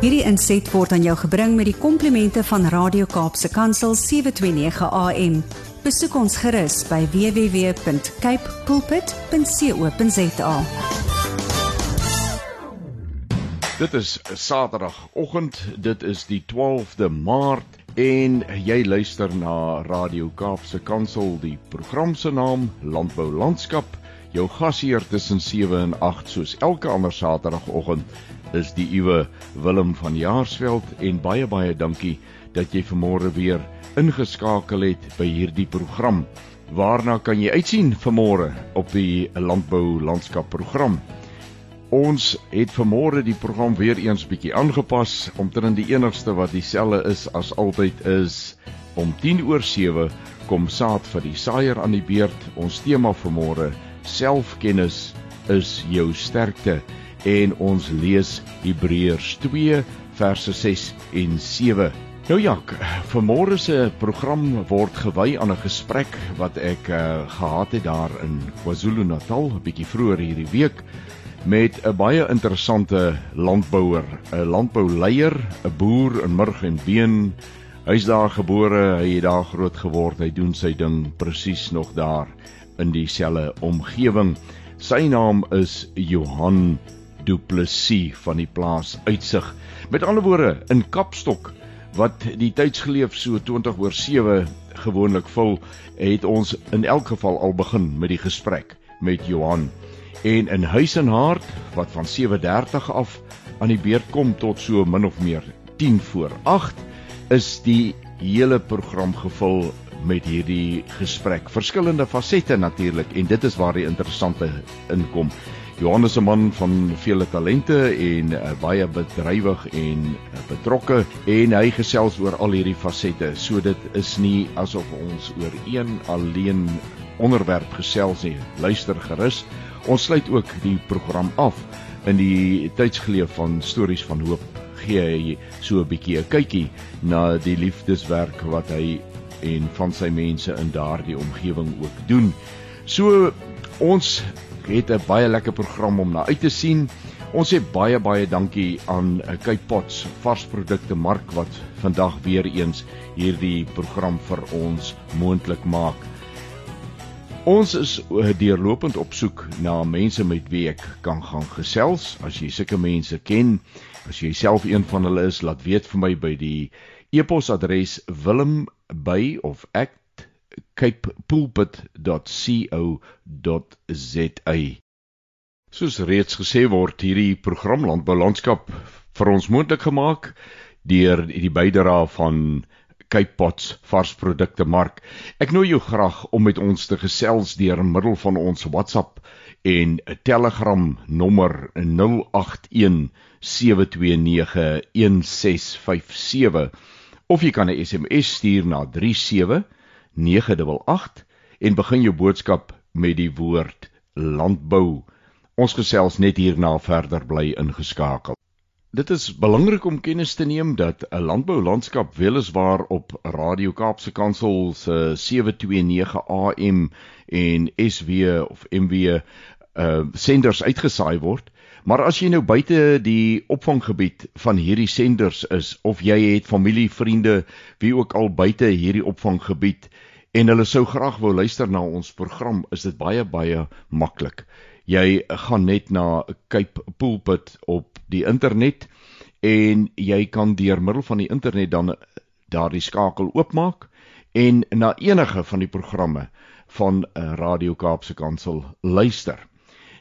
Hierdie inset word aan jou gebring met die komplimente van Radio Kaapse Kansel 729 AM. Besoek ons gerus by www.cape pulpit.co.za. Dit is Saterdagoggend, dit is die 12de Maart en jy luister na Radio Kaapse Kansel, die program se naam Landbou Landskap. Jou gasheer tussen 7 en 8 soos elke ander Saterdagoggend is die uwe Willem van Jaarsveld en baie baie dankie dat jy vanmôre weer ingeskakel het by hierdie program. Waarna kan jy uitsien vanmôre op die Landbou Landskap program? Ons het vanmôre die program weer eens bietjie aangepas omtrent die enigste wat dieselfde is as altyd is om 10 oor 7 kom saad vir die saaier aan die beurt. Ons tema vanmôre selfkennis is jou sterkte en ons lees Hebreërs 2 verse 6 en 7. Nou ja, vanmôre se program word gewy aan 'n gesprek wat ek uh, gehad het daar in KwaZulu-Natal 'n bietjie vroeër hierdie week met 'n baie interessante landbouer, 'n landbouleier, 'n boer in Murg en Been. Hy's daar gebore, hy het daar groot geword. Hy doen sy ding presies nog daar in dieselfde omgewing. Sy naam is Johan Du Plessis van die plaas Uitsig. Met ander woorde, in Kapstok wat die tydsgeleef so 20 oor 7 gewoonlik vul, het ons in elk geval al begin met die gesprek met Johan en in huis en hart wat van 7:30 af aan die beurt kom tot so min of meer 10 voor 8 is die hele program gevul met hierdie gesprek. Verskillende fasette natuurlik en dit is waar die interessante inkom. Johannes is 'n man van vele talente en uh, baie bedrywig en uh, betrokke en hy gesels oor al hierdie fasette. So dit is nie asof ons oor een alleen onderwerp gesels nie. Luister gerus. Ons sluit ook die program af in die tydsgeleef van stories van hoop gee hy so 'n bietjie 'n kykie na die liefdeswerk wat hy en van sy mense in daardie omgewing ook doen. So ons het 'n baie lekker program om na uit te sien. Ons sê baie baie dankie aan Cape Pots varsprodukte mark wat vandag weer eens hierdie program vir ons moontlik maak. Ons is eh, deurlopend op soek na mense met wie ek kan gaan gesels. As jy sulke mense ken, as jy self een van hulle is, laat weet vir my by die e-posadres wilm@by of capepulpit.co.za. Soos reeds gesê word, hierdie program Landbou Landskap vir ons moontlik gemaak deur die bydrae van Cape Pots varsprodukte mark. Ek nooi jou graag om met ons te gesels deur middel van ons WhatsApp en 'n Telegram nommer 0817291657 of jy kan 'n SMS stuur na 37988 en begin jou boodskap met die woord landbou. Ons gesels net hierna verder bly ingeskakel. Dit is belangrik om kennis te neem dat 'n landboulandskap weliswaar op Radio Kaapse Kansel se 729 AM en SW of MW uh senders uitgesaai word, maar as jy nou buite die opvanggebied van hierdie senders is of jy het familie, vriende, wie ook al buite hierdie opvanggebied en hulle sou graag wou luister na ons program, is dit baie baie maklik jy gaan net na Cape Pulpit op die internet en jy kan deur middel van die internet dan daardie skakel oopmaak en na enige van die programme van eh, Radio Kaapse Kansel luister.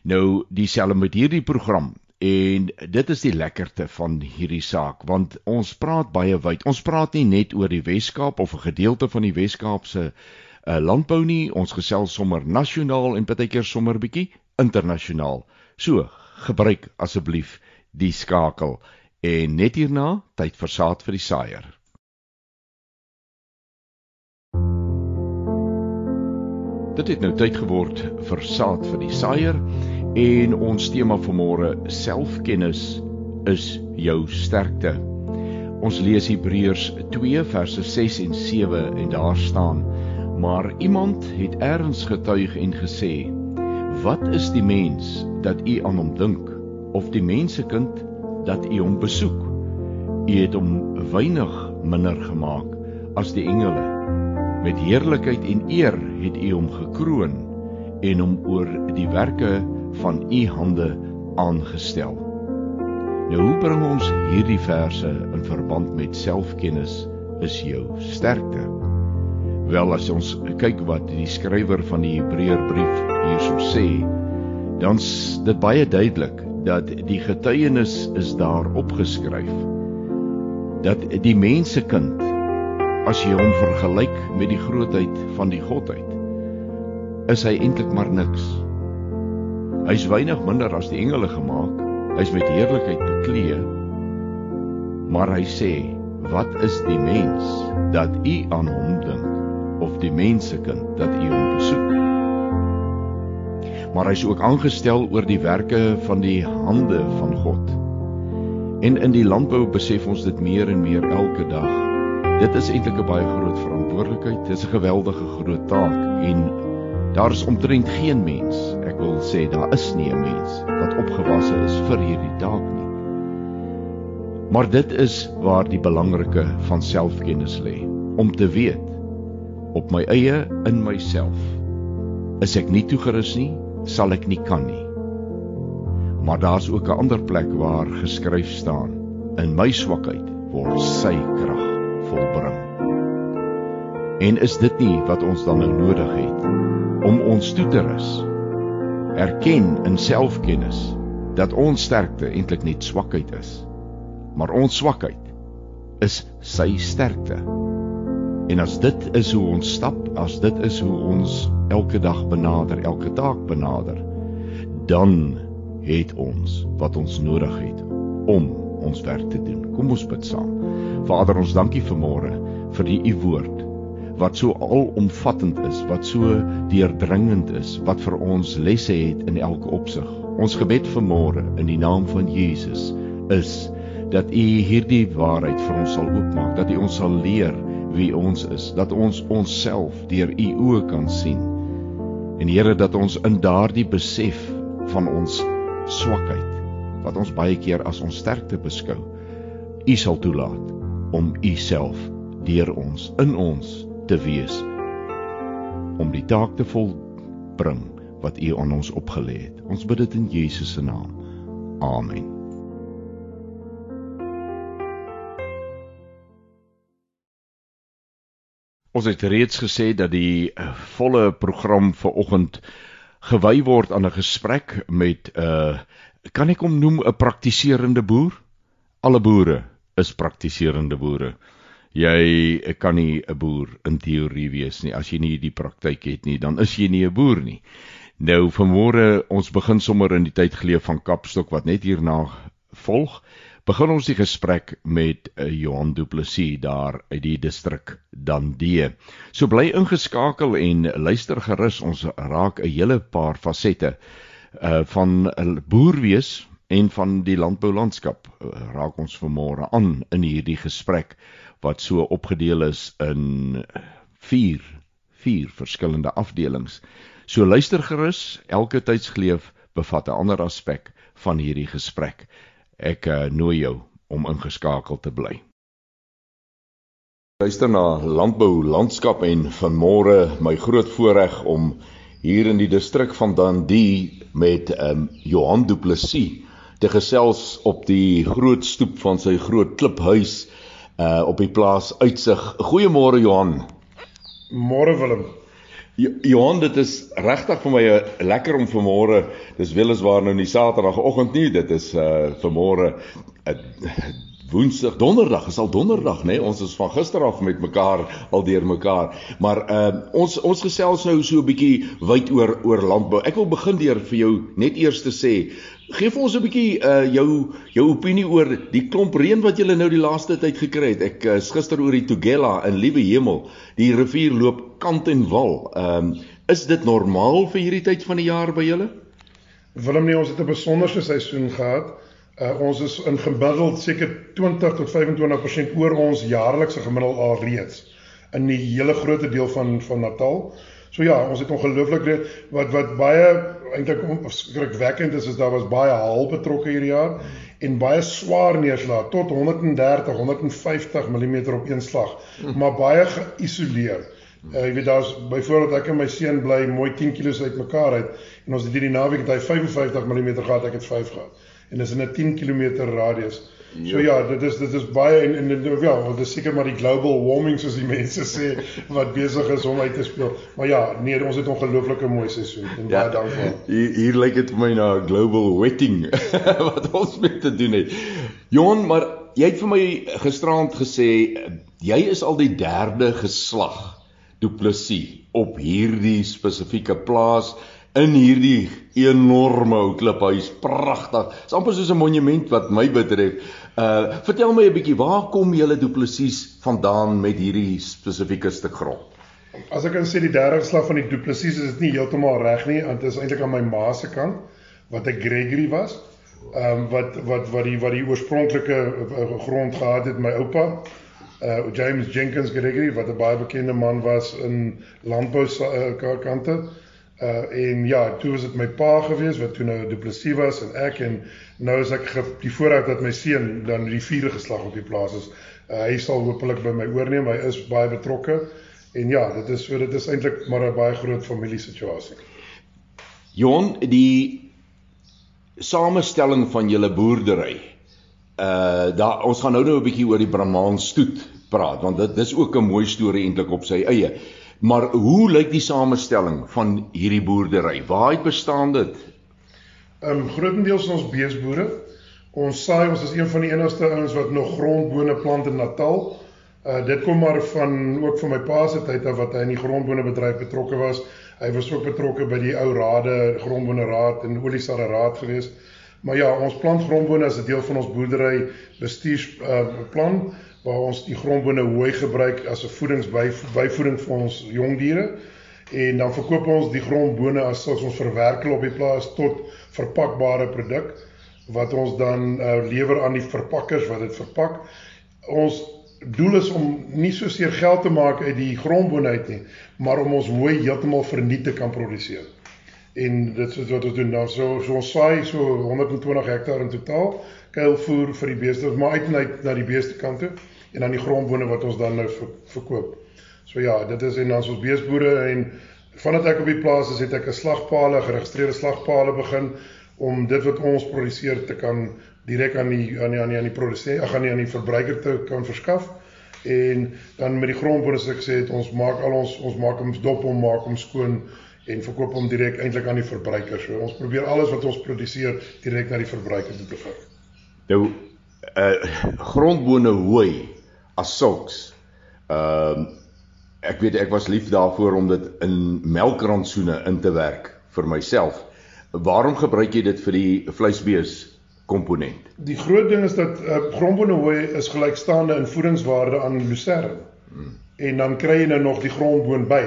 Nou dieselfde met hierdie program en dit is die lekkerte van hierdie saak want ons praat baie wyd. Ons praat nie net oor die Wes-Kaap of 'n gedeelte van die Wes-Kaap se uh, landbou nie. Ons gesels sommer nasionaal en baie keer sommer bietjie internasionaal. So, gebruik asseblief die skakel en net hierna tyd vir saad vir die saaier. Dit het nou tyd geword vir saad vir die saaier en ons tema vir môre selfkennis is jou sterkte. Ons lees Hebreërs 2 verse 6 en 7 en daar staan: Maar iemand het erns getuig en gesê: Wat is die mens dat u aan hom dink of die mensekind dat u hom besoek? U het hom weinig minder gemaak as die engele. Met heerlikheid en eer het U hom gekroon en hom oor die werke van U hande aangestel. Nou hoe bring ons hierdie verse in verband met selfkennis is jou sterkte? Wel as ons kyk wat die skrywer van die Hebreërbrief hierso sê, dan's dit baie duidelik dat die getuienis is daar opgeskryf dat die mensekind as jy hom vergelyk met die grootheid van die godheid is hy eintlik maar niks hy's weinig minder as die engele gemaak hy's met heerlikheid bekleed maar hy sê wat is die mens dat u aan hom dink of die mensekind dat u hom besoek maar hy's ook aangestel oor die werke van die hande van God. En in die landbou besef ons dit meer en meer elke dag. Dit is eintlik 'n baie groot verantwoordelikheid. Dit is 'n geweldige groot taak en daar is omtrent geen mens, ek wil sê daar is nie 'n mens wat opgewasse is vir hierdie taak nie. Maar dit is waar die belangrike van selfkennis lê, om te weet op my eie in myself is ek nie toegerus nie sal ek nie kan nie. Maar daar's ook 'n ander plek waar geskryf staan: In my swakheid word sy krag volbring. En is dit nie wat ons dan nou nodig het om ons toe te rus? Erken in selfkennis dat ons sterkte eintlik net swakheid is. Maar ons swakheid is sy sterkte. En as dit is hoe ons stap, as dit is hoe ons elke dag benader, elke taak benader, dan het ons wat ons nodig het om ons werk te doen. Kom ons bid saam. Vader, ons dankie vir môre vir die u woord wat so alomvattend is, wat so deurdringend is, wat vir ons lesse het in elke opsig. Ons gebed vir môre in die naam van Jesus is dat u hierdie waarheid vir ons sal oopmaak, dat u ons sal leer wie ons is, dat ons onsself deur u oë kan sien En Here dat ons in daardie besef van ons swakheid wat ons baie keer as ons sterkte beskou, U sal toelaat om U self deur ons in ons te wees om die taak te volbring wat U aan ons opgelê het. Ons bid dit in Jesus se naam. Amen. Ons het reeds gesê dat die uh, volle program vir oggend gewy word aan 'n gesprek met 'n uh, kan ek hom noem 'n praktiserende boer? Alle boere is praktiserende boere. Jy kan nie 'n boer in teorie wees nie as jy nie die praktyk het nie, dan is jy nie 'n boer nie. Nou vanmôre ons begin sommer in die tyd geleef van Kapstok wat net hierna volg begin ons die gesprek met uh, Johan Du Plessis daar uit die distrik Dandie. So bly ingeskakel en luister gerus ons raak 'n hele paar fasette uh van boer wees en van die landboulandskap uh, raak ons vanmôre aan in hierdie gesprek wat so opgedeel is in 4 4 verskillende afdelings. So luister gerus, elke tydsgleef bevat 'n ander aspek van hierdie gesprek. Ek uh, nooi jou om ingeskakel te bly. Luister na Landbou Landskap en vanmôre my groot voorreg om hier in die distrik van Dundee met um, Johan Du Plessis te gesels op die groot stoep van sy groot kliphuis uh op die plaas Uitsig. Goeiemôre Johan. Môre Willem. Johan, dit is regtig vir my uh, lekker om vanmôre, dis weliswaar nou nie Saterdagoggend nie, dit is uh vanmôre uh, Woensdag, Donderdag, is al Donderdag, nê? Nee? Ons is van gister af met mekaar al deur mekaar. Maar uh ons ons gesels nou so 'n bietjie wyd oor oor landbou. Ek wil begin deur vir jou net eers te sê, gee vir ons 'n bietjie uh jou jou opinie oor die klomp reën wat julle nou die laaste tyd gekry het. Ek is gister oor die Tugela in Liewe Hemel. Die rivier loop kant en wal. Ehm um, is dit normaal vir hierdie tyd van die jaar by julle? Willem nie, ons het 'n besonderse seisoen gehad. Uh, ons is in gemiddeld seker 20 tot 25% oor ons jaarlikse gemiddeld al reeds in die hele groot deel van van Natal. So ja, ons het ongelooflik wat wat baie eintlik skrikwekkend is is daar was baie haal betrokke hierdie jaar en baie swaar neerslag tot 130 150 mm op een slag, maar baie geïsoleer. Uh, jy weet daar's byvoorbeeld ek en my seun bly mooi 10 km uitmekaar uit en ons het hierdie naweek het hy 55 mm gehad, ek het 5 gehad. En dis in 'n 10 km radius. So ja, dit is dit is baie en en ja, dit is seker maar die global warming soos die mense sê wat besig is om uit te speel. Maar ja, nee, ons het 'n ongelooflike mooi seisoen en ja, baie dankbaar. Hier, hier lyk dit vir my na global wetting wat ons met te doen het. Jon, maar jy het vir my gisterand gesê jy is al die derde geslag Du Plessis op hierdie spesifieke plaas in hierdie enorme ou kliphuis, pragtig. Dit's amper soos 'n monument wat my betref. Uh vertel my 'n bietjie, waar kom julle Du Plessis vandaan met hierdie spesifieke stuk grond? As ek kan sê die derde slag van die Du Plessis is dit nie heeltemal reg nie, want dit is eintlik aan my ma se kant wat 'n Gregory was. Ehm um, wat wat wat die wat die oorspronklike uh, grond gehad het my oupa uh James Jenkins Gregory wat 'n baie bekende man was in landbou uh, kante. Uh en ja, toe was dit my pa gewees wat toe nou depressief was en ek en nou is ek die vooruit dat my seun dan die vierde geslag op die plaas is. Uh, hy sal hopelik by my oorneem. Hy is baie betrokke. En ja, dit is so dit is eintlik maar 'n baie groot familiesituasie. Jon, die samestelling van julle boerdery. Uh daar ons gaan nou nou 'n bietjie oor die Brahman stoet praat want dit dis ook 'n mooi storie eintlik op sy eie. Maar hoe lyk die samestelling van hierdie boerdery? Waar het bestaan dit? Ehm um, grootendeels ons beesboere. Ons saai ons is een van die enigste ouens wat nog grondbone plant in Natal. Uh dit kom maar van ook van my pa se tyd af wat hy in die grondbonebedryf betrokke was. Hy was ook betrokke by die ou rade, grondbone raad en oliesare raad gewees. Maar ja, ons plant grondbone as 'n deel van ons boerdery bestuursplan. Uh, plan waar ons die grondbone hooi gebruik as 'n voedingsbyvoeding vir ons jong diere en dan verkoop ons die grondbone as as ons verwerk hulle op die plaas tot verpakbare produk wat ons dan uh, lewer aan die verpakkers wat dit verpak. Ons doel is om nie so seer geld te maak uit die grondbone uit nie, maar om ons hooi heeltemal verniet te kan produseer. En dit is wat ons doen. Dan so so ons saai so 120 hektaar in totaal kuilvoer vir die beeste, maar uit na, na die beeste kant toe en dan die grondbone wat ons dan nou verkoop. So ja, dit is en dan ons beesboere en vandat ek op die plaas is, het ek 'n slagpale, geregistreerde slagpale begin om dit wat ons produseer te kan direk aan die aan die aan die, die produsent, ag aan die aan die verbruiker te kan verskaf. En dan met die grondbone soos ek sê het, ons maak al ons ons maak hom dop om maak hom skoon en verkoop hom direk eintlik aan die verbruiker. So ons probeer alles wat ons produseer direk na die verbruiker te vat. Nou uh grondbone hooi as sulks. Ehm uh, ek weet ek was lief daarvoor om dit in melkrantsoene in te werk vir myself. Waarom gebruik jy dit vir die vleisbees komponent? Die groot ding is dat uh, grondbone hooi is gelykstaande in voedingswaarde aan lucerne. Hmm. En dan kry jy nou nog die grondboon by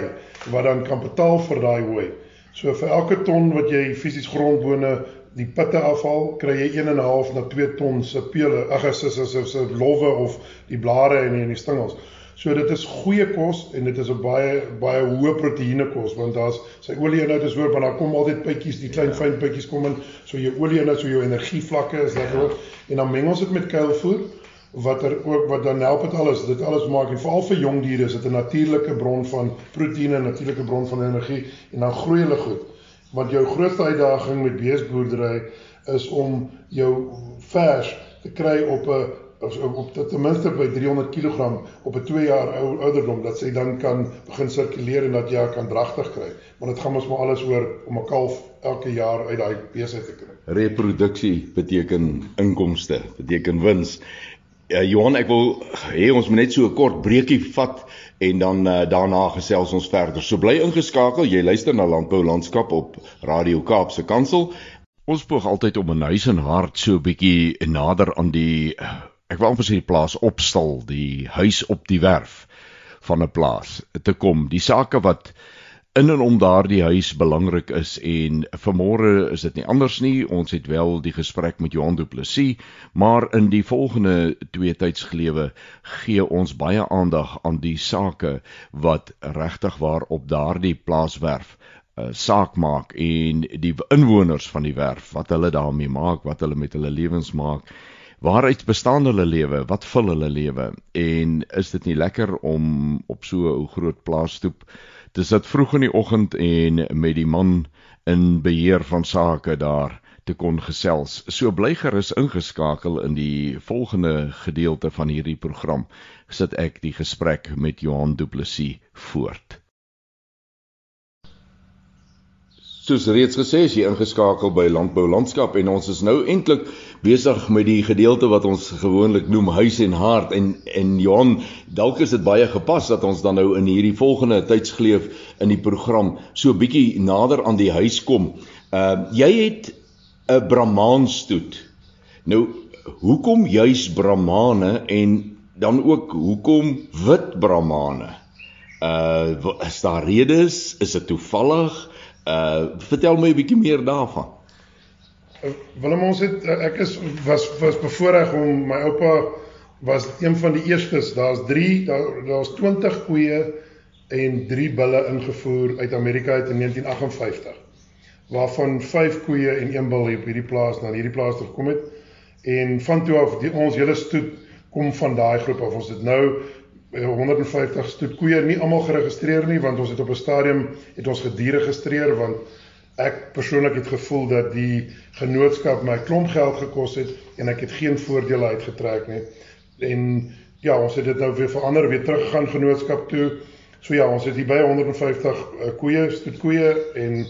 wat dan kan betaal vir daai hooi. So vir elke ton wat jy fisies grondbone die pitte afhaal, kry jy 1 en 'n half na 2 ton se pele, ag is is is se lowwe of die blare en die stingels. So dit is goeie kos en dit is 'n baie baie hoë proteïene kos want daar's sy olie inhoud is hoor want daar kom altyd pytjies, die klein fyn pytjies kom in, so jou olie inhoud, so jou energievlakke is lekker hoog en dan meng ons dit met kuilvoer wat er ook wat dan help dit alles dit alles maak en veral vir jong diere is dit 'n natuurlike bron van proteïene, 'n natuurlike bron van energie en dan groei hulle goed want jou grootste uitdaging met beesboerdery is om jou vers te kry op 'n op ten minste by 300 kg op 'n 2 jaar ou ouderdom dat sy dan kan begin sirkuleer en dat jy kan dragtig kry. Maar dit gaan ons maar alles oor om 'n kalf elke jaar uit daai besigheid te kry. Reproduksie beteken inkomste, beteken wins. Ja, Johan, ek wil hê ons moet net so 'n kort breekie vat en dan uh, daarna gesels ons verder. So bly ingeskakel. Jy luister na Landbou Landskap op Radio Kaapse Kansel. Ons poog altyd om 'n huis en hart so 'n bietjie nader aan die ek wil amper sê die plaas opstal, die huis op die werf van 'n plaas te kom. Die sake wat in en om daardie huis belangrik is en vanmôre is dit nie anders nie. Ons het wel die gesprek met Johan Du Plessis, maar in die volgende twee tydsgelewe gee ons baie aandag aan die sake wat regtig waar op daardie plaaswerf uh, saak maak en die inwoners van die werf wat hulle daarmee maak, wat hulle met hulle lewens maak. Waaruit bestaan hulle lewe? Wat vul hulle lewe? En is dit nie lekker om op so 'n groot plaasstoep Dis dit vroeg in die oggend en met die man in beheer van sake daar te kon gesels. So bly gerus ingeskakel in die volgende gedeelte van hierdie program. Sit ek die gesprek met Johan Du Plessis voort. Soos reeds gesê, is jy ingeskakel by Landbou Landskap en ons is nou eintlik besig met die gedeelte wat ons gewoonlik noem huis en hart en en Johan, dalk is dit baie gepas dat ons dan nou in hierdie volgende tydsgleef in die program so bietjie nader aan die huis kom. Ehm uh, jy het 'n Brahmaanstoet. Nou, hoekom juis Brahmane en dan ook hoekom wit Brahmane? Uh is daar redes? Is dit toevallig? Uh vertel my 'n bietjie meer daarvan. Willem ons het uh, ek is was was bevoorreg om my oupa was een van die eerstes. Daar's 3 daar daar's 20 koeie en 3 bulle ingevoer uit Amerika uit in 1958. Waarvan 5 koeie en 1 bul hier op hierdie plaas na hierdie plaas toe gekom het. En van toe af die ons hele stoet kom van daai groep af. Ons het nou 150 stoet koeie nie almal geregistreer nie want ons het op 'n stadium het ons gediere geregistreer want ek persoonlik het gevoel dat die genootskap my klomp geld gekos het en ek het geen voordele uitgetrek nie. En ja, ons het dit nou weer verander, weer teruggegaan genootskap toe. So ja, ons het hier by 150 uh, koeie, stoet koeie en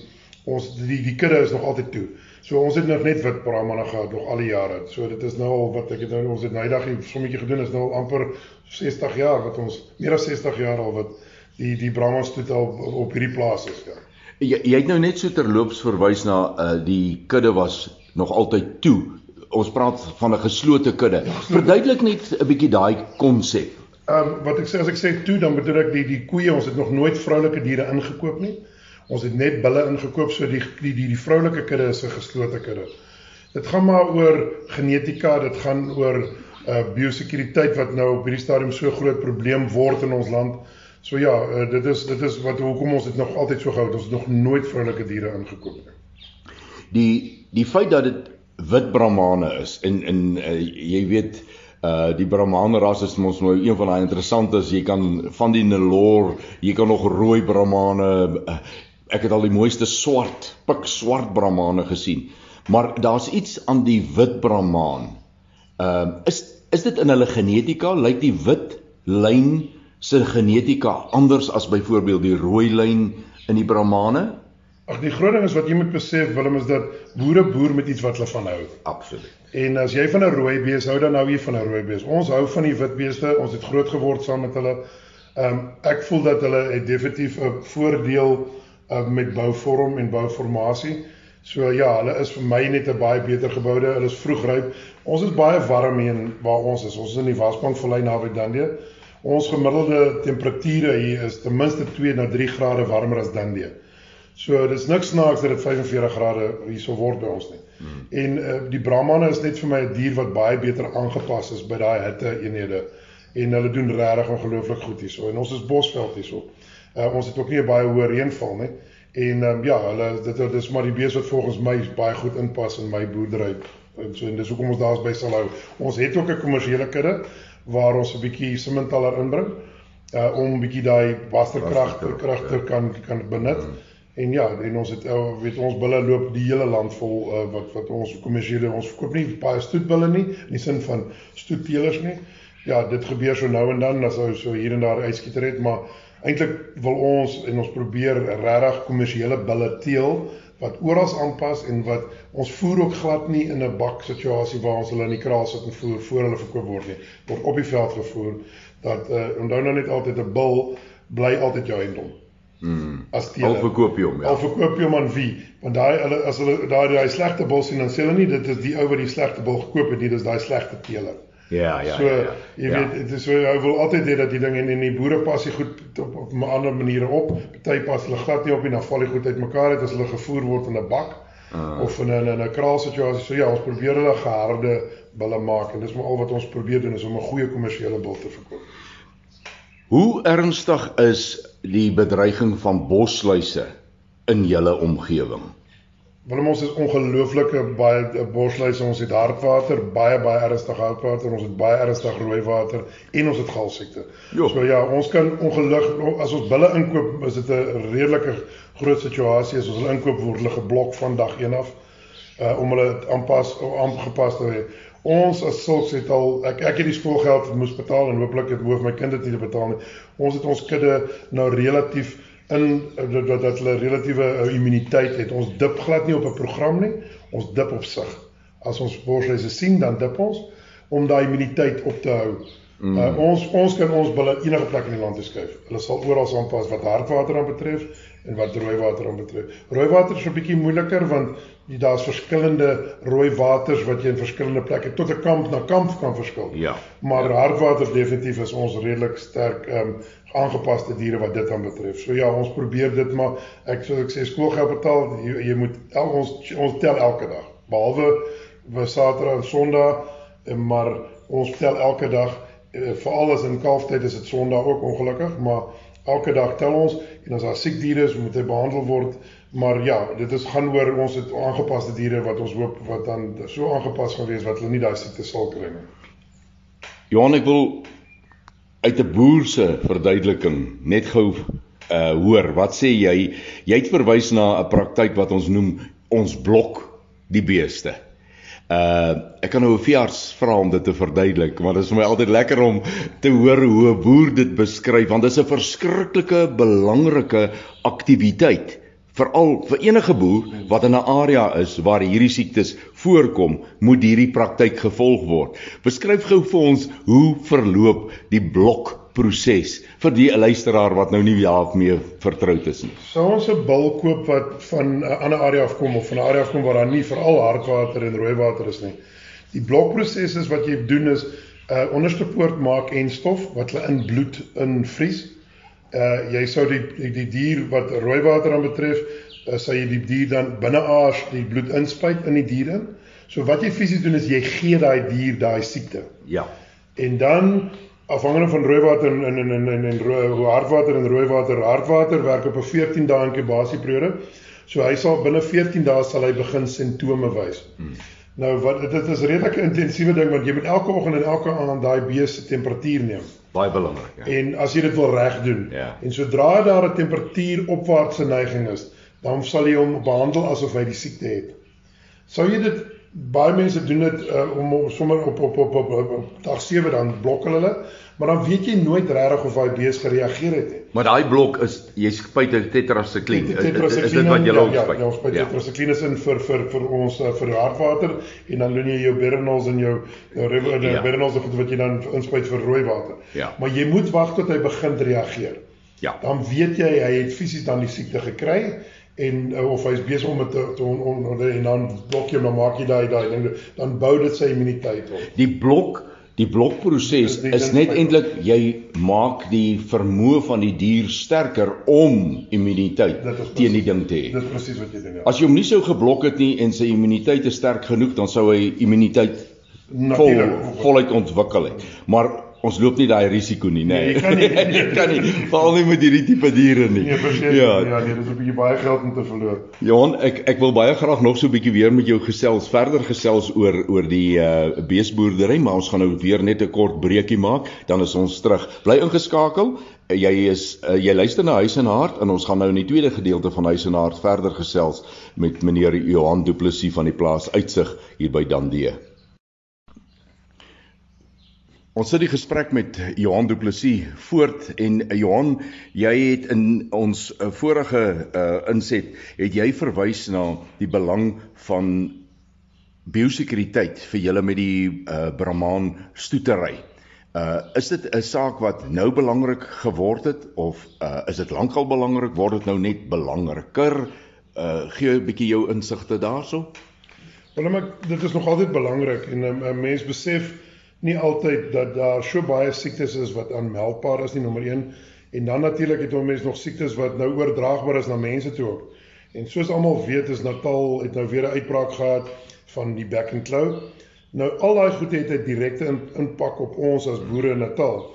ons die die kudde is nog altyd toe. So ons het nog net wit brahmane gehad nog al die jare. So dit is nou al wat ek het nou ons het nou eendag 'n sommetjie gedoen is nou amper 60 jaar wat ons meer as 60 jaar al wat die die brahmans toe al op hierdie plaas is ja. Jy, jy het nou net so terloops verwys na uh, die kudde was nog altyd toe. Ons praat van 'n geslote kudde. Verduidelik net 'n bietjie daai konsep. Ehm um, wat ek sê as ek sê toe dan bedoel ek die die koeie ons het nog nooit vroulike diere ingekoop nie. Ons het net bulle ingekoop so die die die, die vroulike kudde is 'n geslote kudde. Dit gaan maar oor genetika, dit gaan oor uh biosekuriteit wat nou op hierdie stadium so groot probleem word in ons land. So ja, uh, dit is dit is wat hoekom ons dit nog altyd so gehou het. Ons het nog nooit vroulike diere ingekoop nie. Die die feit dat dit wit brahmane is en en uh, jy weet uh die brahmane ras is mos nou een van daai interessantes jy kan van die Nelore jy kan nog rooi brahmane uh, ek het al die mooiste swart, pik swart brahmane gesien. Maar daar's iets aan die wit brahmaan. Ehm uh, is is dit in hulle genetika? Lyk die wit lyn se genetika anders as byvoorbeeld die rooi lyn in die brahmane? Ag die groot ding is wat jy moet besef Willem is dat boere boer met iets wat hulle van hou. Absoluut. En as jy van 'n rooi bees hou dan hou jy van 'n rooi bees. Ons hou van die wit beeste. Ons het groot geword saam met hulle. Ehm um, ek voel dat hulle het definitief 'n voordeel uh, met bouvorm en bouformasie. So ja, hulle is vir my net 'n baie beter geboude. Hulle is vroegryp. Ons is baie warm hier waar ons is. Ons is in die Wasbank vallei naby Dandie. Ons gemiddelde temperature hier is ten minste 2 na 3 grade warmer as Dandie. So dis niks snaaks dat dit 45 grade hierso word by ons nie. Hmm. En uh, die Brahmane is net vir my 'n dier wat baie beter aangepas is by daai hitte eenhede en hulle doen regtig ongelooflik goed hierso. En ons is bosveld hierso. Uh, ons het ook nie baie hoë reënval nie. En um, ja, hulle dit dis maar die bees wat volgens my baie goed inpas in my boerdery. En so en dis hoekom ons daar is by sal hou. Ons het ook 'n kommersiële kudde waar ons 'n bietjie simentaler inbring uh om bietjie daai waterkrag krag te kan kan benut. Hmm. En ja, en ons het uh, weet ons bulle loop die hele land vol uh, wat wat ons kommersiële ons verkoop nie baie stoetbulle nie in die sin van stoetteelers nie. Ja, dit gebeur so nou en dan as ou so hier en daar uitskieter het, maar Eintlik wil ons en ons probeer regtig kommersiële bulle teel wat oral aanpas en wat ons voer ook glad nie in 'n bak situasie waar ons hulle in die kraal sit en voer voor hulle verkoop word nie. Word op die veld gevoer dat uh onthou nou net altyd 'n bul bly altyd jou eiendom. Mm. As jy al verkoop jy hom, ja. Al verkoop jy hom aan wie? Want daai hulle as hulle daai daai slegte bul sien dan sê hulle nie dit is die ou wat die slegte bul gekoop het nie, dis daai slegte teeler. Ja, ja, so, ja. ja. jy ja. weet, dit is so hy wil altyd hê dat die ding en, en die boere pas die goed op op 'n ander maniere op. Party pas hulle glad nie op en dan val die goed uitmekaar uit as hulle gevoer word in 'n bak uh. of in 'n in 'n kraal situasie. So ja, ons probeer hulle geharde bulle maak en dis maar al wat ons probeer doen is om 'n goeie kommersiële bil te verkoop. Hoe ernstig is die bedreiging van bosluise in julle omgewing? Willem ons is ongelooflike baie eh, bosluise. Ons het hartwater, baie baie ernstig hartwater, ons het baie ernstig rooi water en ons het galsiekte. Jo. So ja, ons kan ongelukkig as ons bulle inkoop, is dit 'n redelike groot situasie as ons hulle inkoop word hulle geblok van dag 1 af uh om hulle aanpas aangepas te hê. Ons as sulks het al ek ek het die skoolgeld moes betaal en hooplik het hoef my kind dit nie te betaal nie. Ons het ons kudde nou relatief in dat dat, dat hulle relatiewe uh, immuniteit het. Ons dip glad nie op 'n program nie. Ons dip op sig. As ons borsluise sien, dan dip ons om daai immuniteit op te hou. Mm. Uh, ons ons kan ons bulle enige plek in die land skuif. Hulle sal oral aanpas wat hartwater aan betref en wat rooi water aan betref. Rooi water is 'n bietjie moeiliker want daar's verskillende rooi waters wat jy in verskillende plekke tot 'n kamp na kamp kan verskil. Ja. Maar ja. hartwater definitief is ons redelik sterk ehm um, aangepaste diere wat dit aan betref. So ja, ons probeer dit maar ek sou ek sê skoolgeld betaal, jy, jy moet el, ons ons tel elke dag. Behalwe vir Saterdag en Sondag, eh, maar ons tel elke dag eh, veral as in kalftyd is dit Sondag ook ongelukkig, maar elke dag tel ons en as daar siek diere is, moet hy behandel word. Maar ja, dit is gaan oor ons het aangepaste diere wat ons hoop wat dan so aangepas gaan wees wat hulle nie daai siekte sal kry nie. Johan, ek wil uit 'n boer se verduideliking net gou uh hoor. Wat sê jy? Jy het verwys na 'n praktyk wat ons noem ons blok die beeste. Uh ek kan nou 'n veearts vra om dit te verduidelik, want dit is vir my altyd lekker om te hoor hoe 'n boer dit beskryf want dit is 'n verskriklike belangrike aktiwiteit veral vir enige boer wat in 'n area is waar hierdie siektes voorkom, moet hierdie praktyk gevolg word. Beskryf gou vir ons hoe verloop die blokproses vir die luisteraar wat nou nie daarmee vertroud is nie. Sou ons 'n bil koop wat van 'n ander area afkom of van 'n area afkom waar daar nie veral hartwater en rooi water is nie. Die blokproses is wat jy doen is 'n uh, onderste poort maak en stof wat hulle in bloed invries uh jy sou die die, die dier wat rooi water aan betref, uh, sou jy die dier dan binne aars die bloed inspuit in die dier in. So wat jy fisies doen is jy gee daai dier daai siekte. Ja. En dan afhangende van rooi water en en en en, en rooi hartwater en rooi water, hartwater werk op 'n 14 dae inkubasieperiode. So hy sal binne 14 dae sal hy begin simptome wys. Hmm. Nou wat dit is redelik intensiewe ding want jy moet elke oggend en elke aand daai beeste se temperatuur neem. Baie belangrik, ja. En as jy dit wil reg doen. Ja. En sodra daar 'n temperatuur opwaartse neiging is, dan sal jy hom behandel asof hy die siekte het. Sou jy dit baie mense doen dit uh, om sommer op op op op, op, op dag 7 dan blok hulle, maar dan weet jy nooit regtig of daai bees gereageer het nie. Maar daai blok is jy spuit 'n tetrasikline. Tetrasikline Is dit wat jy ook ja, spuit? Ja, ons spuit tetrasikline in vir vir vir ons uh, vir hartwater en dan doen jy jou Bernols en jou jou river Ja. ja. Bernols of wat jy dan inspuit vir rooi water. Ja. Maar jy moet wag tot hy begin reageer. Ja. Dan weet jy hy het fisies dan die siekte gekry en uh, of hy's besig om dit te, te on, on, on, en dan blok jy hom dan maak jy daai daai ding dan bou dit sy immuniteit op. Die blok Die blokproses is net eintlik jy maak die vermoë van die dier sterker om immuniteit Dit teen die ding te hê. Dis presies wat jy doen ja. As jy hom nie sou geblok het nie en sy immuniteit is sterk genoeg, dan sou hy immuniteit vol voluit ontwikkel het. Maar ons loop nie daai risiko nie, nê. Nee, jy kan nie. jy kan nie, veral nie met hierdie tipe diere nie. Nee, verseker. Ja, ja nee, dis 'n bietjie baie geld om te verloor. Johan, ek ek wil baie graag nog so 'n bietjie weer met jou gesels, verder gesels oor oor die uh beesboerdery, maar ons gaan nou weer net 'n kort breekie maak, dan is ons terug. Bly ingeskakel. Uh, Jy is uh, jy luister na Huis en Hart en ons gaan nou in die tweede gedeelte van Huis en Hart verder gesels met meneer Johan Du Plessis van die plaas Uitsig hier by Dandie. Ons sit die gesprek met Johan Du Plessis voort en uh, Johan, jy het in ons uh, vorige uh, inset het jy verwys na die belang van biosekuriteit vir julle met die uh, Brahman stoetery. Uh is dit 'n saak wat nou belangrik geword het of uh is dit lankal belangrik word dit nou net belangriker? Uh gee 'n bietjie jou insigte daarso. Wel maar dit is nog altyd belangrik en 'n um, mens besef nie altyd dat daar so baie siektes is wat aanmeldbaar is nie nommer 1 en dan natuurlik het ons mense nog siektes wat nou oordraagbaar is na mense toe ook. En soos almal weet is Natal het nou weer 'n uitbraak gehad van die back and claw. Nou al daai goed het 'n direkte impak op ons as boere in Natal.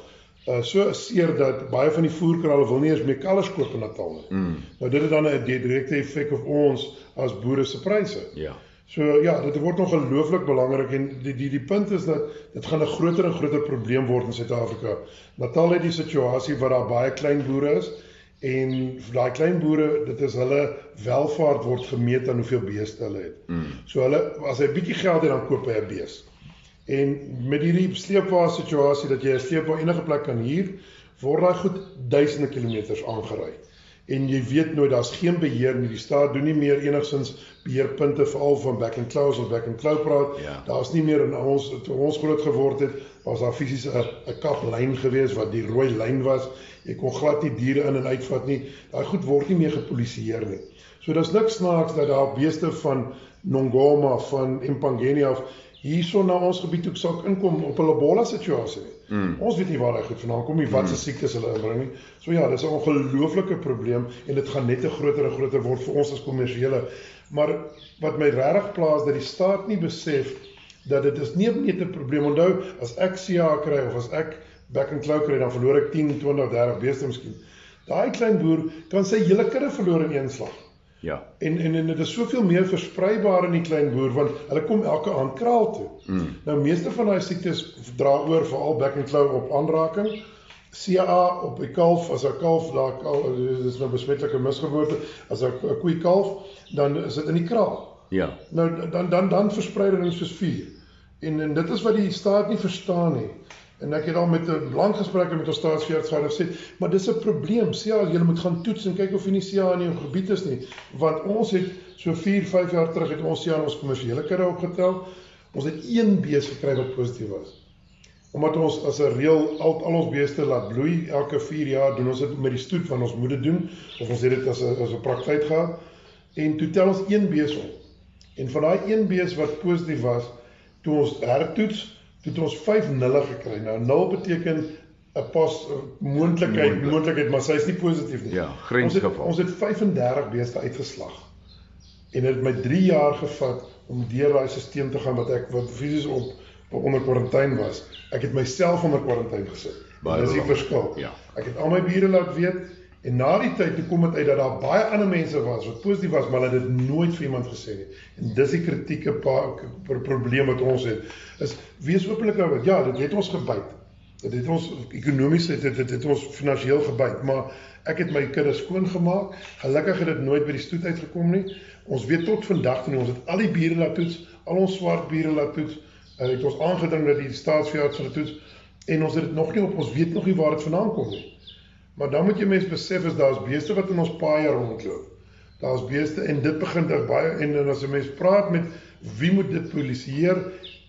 Uh so seer dat baie van die voerkralle wil nie eens meer kalvers koop in Natal nie. Mm. Nou dit het dan 'n direkte effek op ons as boere se pryse. Ja. So ja, dit word nog gelooflik belangrik en die die die punt is dat dit gaan 'n groter en groter probleem word in Suid-Afrika. Natal het die situasie waar daar baie klein boere is en daai klein boere, dit is hulle welvaart word gemeet aan hoeveel beeste hulle het. Mm. So hulle as hy bietjie geld het dan koop hy 'n bees. En met hierdie sleepwa situasie dat jy 'n sleepwa enige plek kan huur, word daai goed duisende kilometers aangery en jy weet nooit daar's geen beheer nie. Die staat doen nie meer enigsins beheerpunte veral van back and close of back and cloud praat. Ja. Daar's nie meer in ons toe ons groot geword het, was daar fisies 'n 'n kaplyn gewees wat die rooi lyn was. Jy kon glad nie diere in en uitvat nie. Daai goed word nie meer gepolisieer nie. So daar's niks snaaks dat daar beeste van Nongoma van Empangeni af hierso na ons gebied toe sou inkom op 'n Ebola situasie. Mm. Ons weet nie waar hy goed vandaan kom nie, wat se mm. siektes hulle inbring nie. So ja, dis 'n ongelooflike probleem en dit gaan net 'n groter en groter word vir ons as kommersiële. Maar wat my regtig plaas dat die staat nie besef dat dit is nie net 'n probleem. Onthou, as ek CA kry of as ek back and claw kry, dan verloor ek 10, 20, 30 beeste miskien. Daai klein boer kan sy hele kudde verloor in een slag. Ja. En en en dit is soveel meer verspreibaar in die klein boer want hulle kom elke aand kraal toe. Mm. Nou meeste van daai siektes dra oor veral back and claw op aanraking. CA op die kalf as 'n kalf daar dis nou besmettelike misgeboorte as 'n koei kalf dan is dit in die kraal. Ja. Nou dan dan dan versprei dit soos vuur. En en dit is wat die staat nie verstaan nie. En ek het al met 'n lang gesprekke met ons staatsveerders gesê, maar dis 'n probleem. Sê al jy moet gaan toets en kyk of jy nie SIA in jou gebied is nie, want ons het so 4, 5 jaar terug het ons SIA in ons kommersiële kudde opgetel. Ons het een bees gekry wat positief was. Omdat ons as 'n reël al, al ons beeste laat bloei elke 4 jaar doen ons dit met die stoet van ons moet dit doen of ons het dit as 'n as 'n praktyk gehad en toe tel ons een bees op. En van daai een bees wat positief was, toe ons hertoets het ons 5 nulle gekry. Nou 0 beteken 'n pas moontlikheid, moontlikheid, maar sy is nie positief nie. Ja, grensgeval. Ons het, ons het 35 beeste uitgeslag. En dit het my 3 jaar gevat om deur daai stelsel te gaan wat ek wat fisies op onder kwarantyne was. Ek het myself onder kwarantyne gesit. Dis die verskil. Ja. Ek het al my bure laat weet En na die tyd toe kom dit uit dat daar baie ander mense was wat positief was, maar hulle het dit nooit vir iemand gesê nie. En dis die kritieke probleem wat ons het. Is wees openlik oor. Ja, dit het ons gebyt. Dit het ons ekonomies het dit het, het ons finansiëel gebyt, maar ek het my kinders skoon gemaak. Gelukkig het dit nooit by die stoet uitgekom nie. Ons weet tot vandag toe ons het al die bure laat toets, al ons swart bure laat toets. Hulle het ons aangedring dat die staatsveearts hulle toets en ons het dit nog nie op ons weet nog nie waar dit vandaan kom nie. Maar dan moet jy mens besef is daar's beeste wat in ons paaie rondloop. Daar's beeste en dit begin dit baie en, en as 'n mens praat met wie moet dit polisieer,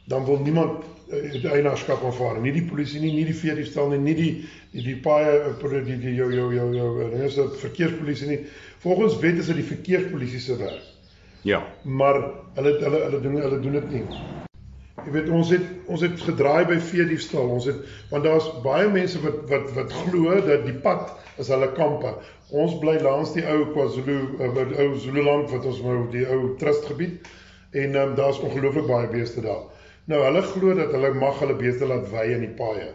dan wil niemand uh, die eienaarskap aanvaar nie. Nie die polisie nie, nie die veediefstal nie, nie die die die paaie eh, die die jou jou jou jou dinge is dit verkeerspolisie nie. Volgens wet is dit die verkeerspolisie se werk. Ja. Maar hulle hulle hulle doen hulle doen dit nie. Jy weet ons het ons het gedraai by veediefstal. Ons het want daar's baie mense wat wat wat glo dat die pad is hulle kampe. Ons bly langs die ou KwaZulu uh, ou Zululand wat ons nou die ou trustgebied en um, daar's ongelooflik baie beeste daar. Nou hulle glo dat hulle mag hulle beeste laat wei in die paaie.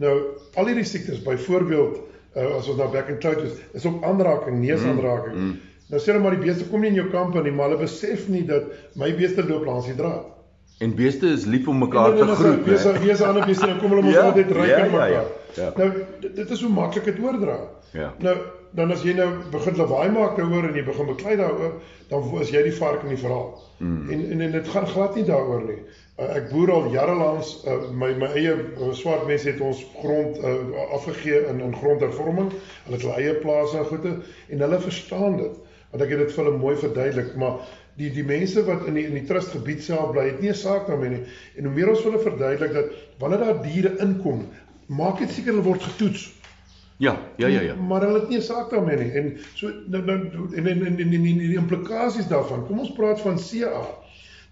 Nou al hierdie siektes byvoorbeeld uh, as ons na back and cloud is, is ook aanraking, neusaanraking. Mm, mm. Nou sê hulle maar die beeste kom nie in jou kampe nie, maar hulle besef nie dat my beeste loop langs die draad. En beeste is lief om mekaar te groet. Beeste, beeste ander beeste, dan kom hulle mos ja, altyd ryk ja, in mekaar. Ja, ja, ja. Nou dit is hoe maklik dit oordra. Ja. Nou dan as jy nou begin lawaai maak daaroor en jy begin beklei daaroor, dan is jy die vark in die verhaal. Mm. En en en dit gaan glad nie daaroor nie. Uh, ek boer al jare lank uh, my my eie uh, swart mense het ons grond uh, afgegee in in grondhervorming. Hulle het hulle eie plase en goede en hulle verstaan dit. Want ek het dit vir hulle mooi verduidelik, maar die die mense wat in die in die trustgebied self bly, het nie 'n saak daarmee nie. En hoe meer ons hulle verduidelik dat wanneer daar diere inkom, maak dit seker hulle word getoets. Ja, ja, ja, ja. Maar hulle het nie 'n saak daarmee nie. En so nou nou en en en en die implikasies daarvan. Kom ons praat van CA.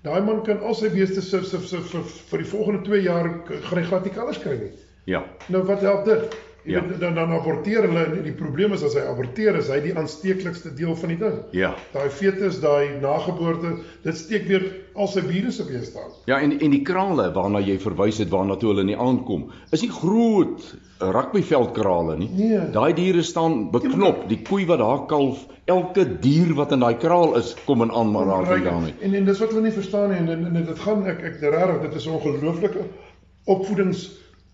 Daai man kan al sy beeste se se vir vir die volgende 2 jaar gaan hy glad nie kalvers kry nie. Ja. Nou wat help dit? Jy Ja. weet dan dan aborteer hulle en die probleem is as hy aborteer is hy die aansteeklikste deel van die ding. Ja. Daai fetus, daai nageboorte, dit steek weer al sy virusse weer staan. Ja, en en die krale waarna jy verwys het waarna toe hulle nie aankom, is nie groot rugbyveldkrale nie. Nee. Daai diere staan beknop. Die koei wat daar kalf, elke dier wat in daai kraal is, kom in aanraking daarmee. En en dis wat hulle nie verstaan nie en en, en dit gaan ek ek regtig dit is 'n ongelooflike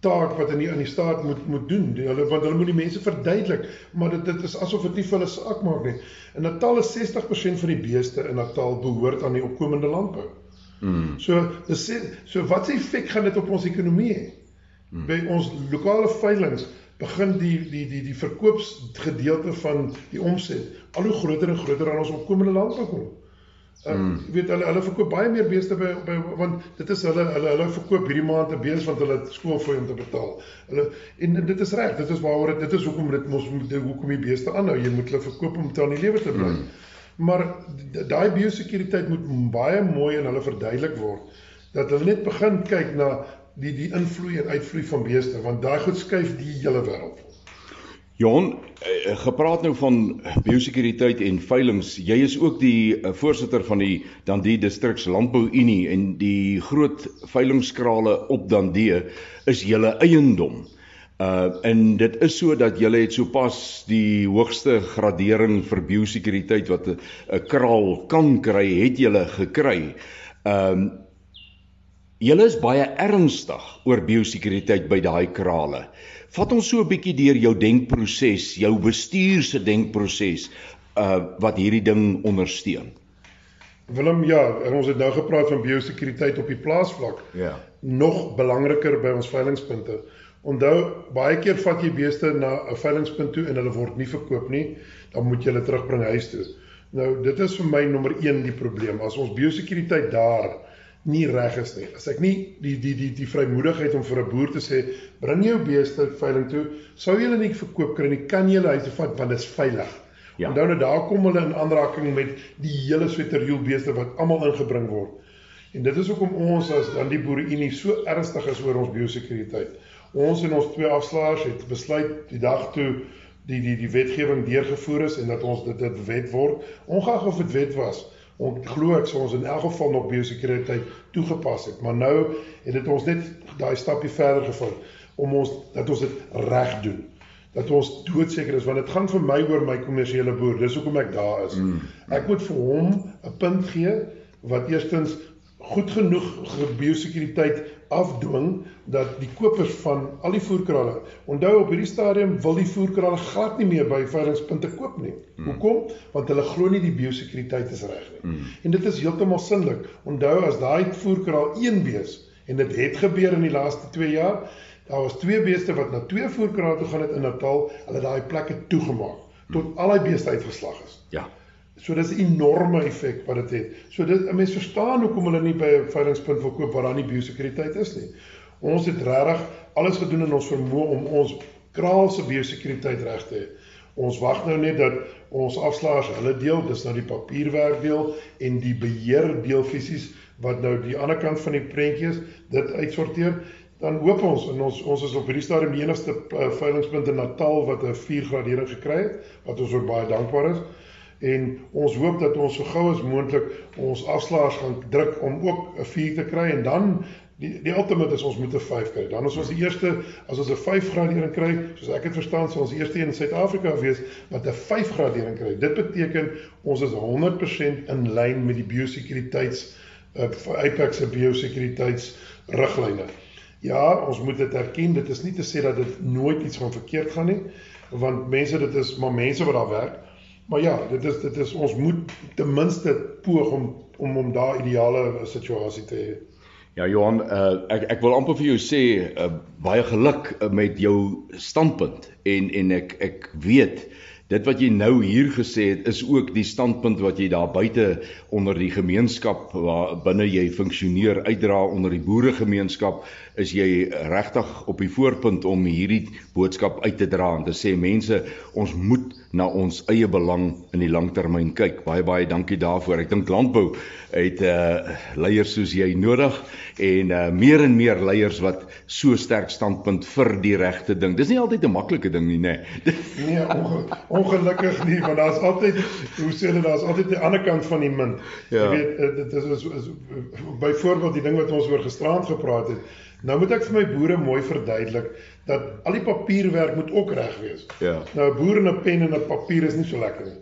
opvoedingstaak wat in die in die staat moet moet doen. Die, hulle want hulle moet die mense verduidelik, maar dit dit is asof dit nie vir hulle saak maak nie. In Natal is 60% van die beeste in Natal behoort aan die opkomende landbou. Mm. So dis so wat se effek gaan dit op ons ekonomie hê? Hmm. By ons lokale veilinge begin die die die die verkoopsgedeelte van die omset al hoe groter en groter aan ons opkomende landbou kom. Uh, mm. weet hulle hulle verkoop baie meer beeste by by want dit is hulle hulle hulle verkoop hierdie maand 'n bees want hulle het skoolfooi om te betaal. Hulle en, en dit is reg, dit is waaroor dit is hoekom dit mos moet hoekom die beeste aanhou. Jy moet hulle verkoop om te aan die lewe te bly. Mm. Maar daai biosekuriteit moet baie mooi aan hulle verduidelik word dat hulle net begin kyk na die die invloed en uitvloei van beeste want daai goed skuif die hele wêreld. Johan, eh, gepraat nou van biosekuriteit en veilinge. Jy is ook die eh, voorsitter van die Dundee Distriks Landbou Unie en die groot veilingskrale op Dundee is julle eiendom. Uh en dit is so dat julle het sopas die hoogste gradering vir biosekuriteit wat 'n kraal kan kry, het julle gekry. Um Julle is baie ernstig oor biosekuriteit by daai krale. Vat ons so 'n bietjie deur jou denkproses, jou bestuur se denkproses uh wat hierdie ding ondersteun. Willem, ja, en ons het nou gepraat van biosekuriteit op die plaasvlak. Ja. Nog belangriker by ons veilingpunte. Onthou, baie keer vat jy beeste na 'n veilingpunt toe en hulle word nie verkoop nie, dan moet jy hulle terugbring huis toe. Nou, dit is vir my nommer 1 die probleem. As ons biosekuriteit daar nie reg is nie. As ek nie die die die die vrymoedigheid om vir 'n boer te sê, bring jou beeste veiling toe, sou jy hulle nie verkoop kry nie, kan jy hulle huis toe vat want dit is veilig. Ja. Onthou nou daar kom hulle in aanraking met die hele sweterjoel beeste wat almal ingebring word. En dit is hoekom ons as dan die boere unie so ernstig is oor ons biosekuriteit. Ons en ons twee afslaers het besluit die dag toe die die die wetgewing deurgevoer is en dat ons dit dit wet word, ongeag of dit wet was. Ons glo ek sou ons in elk geval nog biosekuriteit toegepas het, maar nou het dit ons net daai stapie verder gevat om ons dat ons dit reg doen dat ons doodseker is want dit gaan vir my oor my kommersiële boer. Dis hoekom ek daar is. Mm. Ek moet vir hom 'n punt gee wat eerstens goed genoeg biosekuriteit afdwing dat die kopers van al die voerkrale. Onthou op hierdie stadium wil die voerkrale glad nie meer by veilingpunte koop nie. Mm. Hoekom? Want hulle glo nie die biosekuriteit is reg nie. Mm. En dit is heeltemal sinlik. Onthou as daai voerkraal een wees en dit het gebeur in die laaste 2 jaar, Daar was twee beeste wat na twee voerkrale toe gaan het in Natal. Hulle daai plekke toegemaak tot al die beeste uitgeslag is. Ja. So dis 'n enorme effek wat dit het. So dit 'n mens verstaan hoekom hulle nie by 'n veilingpunt wil koop waar daar nie biosekuriteit is nie. Ons het regtig alles gedoen in ons vermoë om ons kraal se biosekuriteit reg te hê. Ons wag nou net dat ons afslaers hulle deel, dis nou die papierwerk deel en die beheer deel fisies wat nou die ander kant van die prentjie is, dit uitsorteer dan hoop ons en ons ons is op hierdie stadium die enigste uh, veilingpunt in Natal wat 'n 4 gradering gekry het wat ons ook baie dankbaar is en ons hoop dat ons so gou as moontlik ons afslaers gaan druk om ook 'n 4 te kry en dan die die ultimate is ons moet 'n 5 kry. Dan is ons die eerste as ons 'n 5 gradering kry, soos ek dit verstaan, sal ons die eerste een in Suid-Afrika wees wat 'n 5 gradering kry. Dit beteken ons is 100% in lyn met die biosekuriteits uh, Apex se biosekuriteits riglyne. Ja, ons moet dit erken. Dit is nie te sê dat dit nooit iets van verkeerd gaan nie, want mense dit is maar mense wat daar werk. Maar ja, dit is dit is ons moet ten minste poog om om om daai ideale situasie te hê. Ja Johan, uh, ek ek wil amper vir jou sê uh, baie geluk uh, met jou standpunt en en ek ek weet dit wat jy nou hier gesê het is ook die standpunt wat jy daar buite onder die gemeenskap waar binne jy funksioneer uitdra onder die boeregemeenskap is jy regtig op die voorpunt om hierdie boodskap uit te dra en te sê mense ons moet na ons eie belang in die langtermyn kyk. Baie baie dankie daarvoor. Ek dink landbou het uh leiers soos jy nodig en uh meer en meer leiers wat so sterk standpunt vir die regte ding. Dis nie altyd 'n maklike ding nie, nê. Nee, onge ongelukkig nie, want daar's altyd hoe sê hulle daar's altyd die ander kant van die munt. Ja. Jy weet eh, dit is, is, is byvoorbeeld die ding wat ons oor gisterand gepraat het. Nou moet ek vir my boere mooi verduidelik dat al die papierwerk moet ook reg wees. Ja. Nou 'n boer en 'n pen en 'n papier is nie so lekker nie.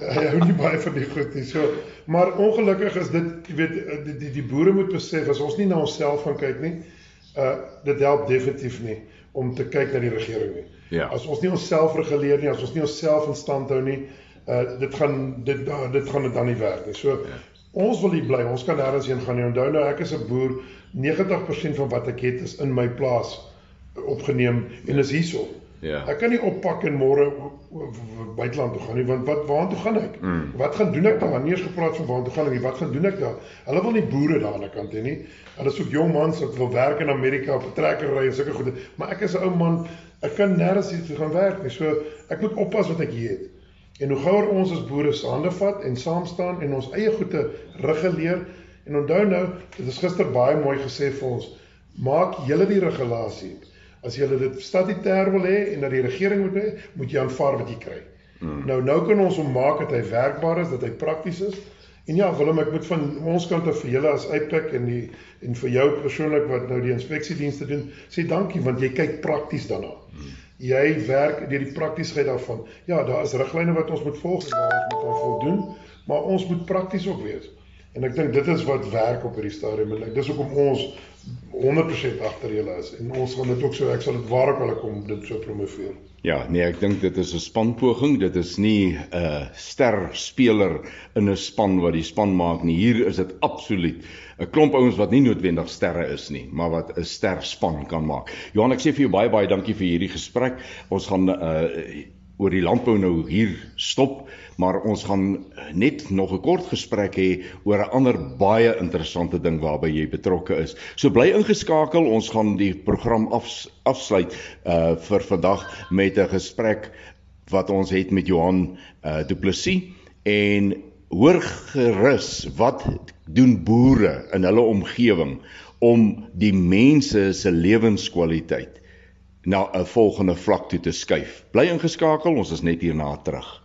Hy hou nie baie van die goed nie. So, maar ongelukkig is dit, jy weet, die die, die boere moet besef as ons nie na onsself gaan kyk nie, uh dit help definitief nie om te kyk na die regering nie. Ja. As ons nie onsself reguleer nie, as ons nie onsself in stand hou nie, uh dit gaan dit dit gaan dit dan nie werk nie. So ja. Ons wil hier bly. Ons kan nêrens heen gaan nie. Onthou nou ek is 'n boer. 90% van wat ek het is in my plaas opgeneem en is hierso. Ja. Ek kan nie oppak en môre buiteland toe gaan nie want wat waartoe gaan ek? Mm. Wat gaan doen ek daar? Nie eens gepraat van waartoe gaan ek nie. Wat gaan doen ek daar? Hulle wil nie boere daar aan die kant hê nie. Hulle soek jong mans wat wil werk in Amerika op 'n trekker ry en sulke goede. Maar ek is 'n ou man, ek kan nêrens hier gaan werk nie. So ek moet oppas wat ek hier het. En hoe gouer ons as boere se hande vat en saam staan en ons eie goede reguleer en onthou nou, dit is gister baie mooi gesê vir ons, maak julle die regulasie As jy dit statutêr wil hê en dat die regering moet hê, moet jy aanvaar wat jy kry. Hmm. Nou nou kan ons hom maak dat hy werkbaar is, dat hy prakties is. En ja, Willem, ek moet van ons kant af vir julle as IPEC en die en vir jou persoonlik wat nou die inspeksiedienste doen, sê dankie want jy kyk prakties daarna. Hmm. Jy werk deur die praktiesheid daarvan. Ja, daar is riglyne wat ons moet volg en waar ons moet aan voldoen, maar ons moet prakties ook wees. En ek dink dit is wat werk op hierdie stadium en dis hoekom ons 100% agter julle is en ons gaan dit ook so ek sal dit waar ek wil kom dit so promoveer. Ja, nee, ek dink dit is 'n spanpoging. Dit is nie 'n uh, ster speler in 'n span wat die span maak nie. Hier is dit absoluut 'n klomp ouens wat nie noodwendig sterre is nie, maar wat 'n ster span kan maak. Johan, ek sê vir jou baie baie dankie vir hierdie gesprek. Ons gaan uh oor die landbou nou hier stop, maar ons gaan net nog 'n kort gesprek hê oor 'n ander baie interessante ding waarby jy betrokke is. So bly ingeskakel, ons gaan die program af, afsluit uh vir vandag met 'n gesprek wat ons het met Johan uh Du Plessis en hoor gerus wat doen boere in hulle omgewing om die mense se lewenskwaliteit na 'n volgende vlak toe te skuif. Bly ingeskakel, ons is net hierna terug.